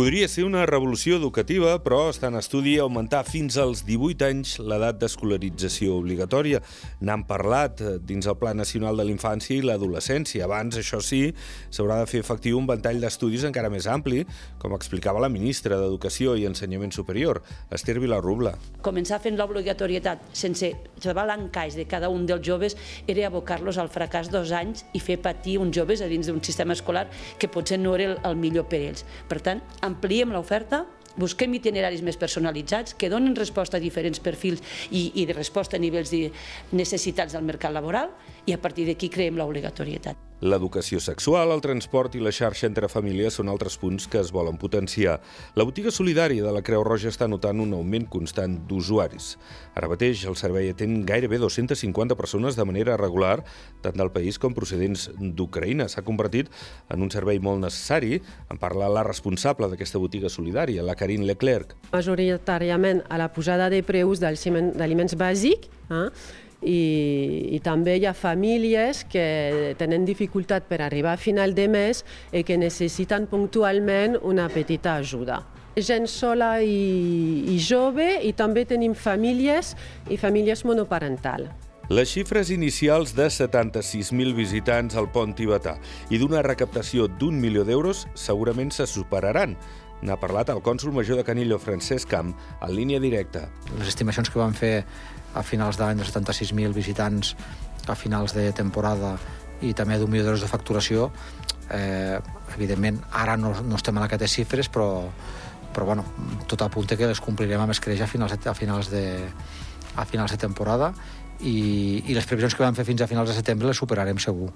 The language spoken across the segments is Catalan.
Podria ser una revolució educativa, però està en estudi augmentar fins als 18 anys l'edat d'escolarització obligatòria. N'han parlat eh, dins el Pla Nacional de l'Infància i l'Adolescència. Abans, això sí, s'haurà de fer efectiu un ventall d'estudis encara més ampli, com explicava la ministra d'Educació i Ensenyament Superior, Esther Vilarrubla. Començar fent l'obligatorietat sense trobar l'encaix de cada un dels joves era abocar-los al fracàs dos anys i fer patir uns joves a dins d'un sistema escolar que potser no era el, millor per ells. Per tant, ampliem l'oferta, busquem itineraris més personalitzats que donin resposta a diferents perfils i, i de resposta a nivells de necessitats del mercat laboral i a partir d'aquí creem l'obligatorietat. L'educació sexual, el transport i la xarxa entre famílies són altres punts que es volen potenciar. La botiga solidària de la Creu Roja està notant un augment constant d'usuaris. Ara mateix el servei atén gairebé 250 persones de manera regular, tant del país com procedents d'Ucraïna. S'ha convertit en un servei molt necessari. En parla la responsable d'aquesta botiga solidària, la Karine Leclerc. Majoritàriament a la pujada de preus d'aliments bàsics, eh? I, i també hi ha famílies que tenen dificultat per arribar a final de mes i que necessiten puntualment una petita ajuda gent sola i, i jove i també tenim famílies i famílies monoparental. Les xifres inicials de 76.000 visitants al pont tibetà i d'una recaptació d'un milió d'euros segurament se superaran. N'ha parlat el cònsul major de Canillo, Francesc Camp, en línia directa. Les estimacions que van fer a finals d'any de 76.000 visitants a finals de temporada i també d'un milió d'euros de facturació. Eh, evidentment, ara no, no estem en aquestes xifres, però, però bueno, tot apunta que les complirem amb escreix a finals, de, a finals de, a finals de temporada i, i les previsions que vam fer fins a finals de setembre les superarem segur.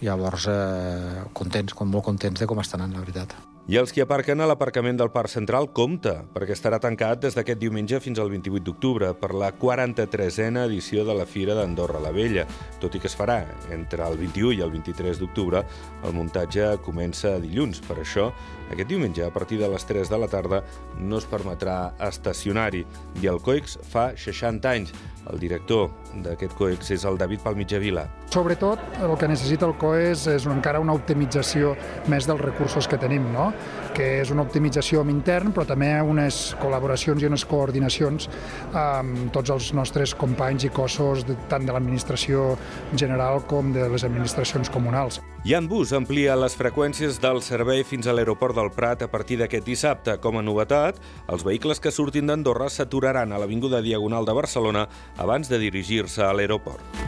Llavors, eh, contents, molt contents de com estan anant, la veritat. I els que aparquen a l'aparcament del Parc Central, compte, perquè estarà tancat des d'aquest diumenge fins al 28 d'octubre per la 43a edició de la Fira d'Andorra la Vella. Tot i que es farà entre el 21 i el 23 d'octubre, el muntatge comença dilluns. Per això, aquest diumenge, a partir de les 3 de la tarda, no es permetrà estacionari. I el COEX fa 60 anys. El director d'aquest COEX és el David Palmitjavila. Sobretot, el que necessita el COEX és encara una optimització més dels recursos que tenim, no? que és una optimització amb intern, però també unes col·laboracions i unes coordinacions amb tots els nostres companys i cossos, tant de l'administració general com de les administracions comunals. Jan Bus amplia les freqüències del servei fins a l'aeroport del Prat a partir d'aquest dissabte. Com a novetat, els vehicles que surtin d'Andorra s'aturaran a l'Avinguda Diagonal de Barcelona abans de dirigir-se a l'aeroport.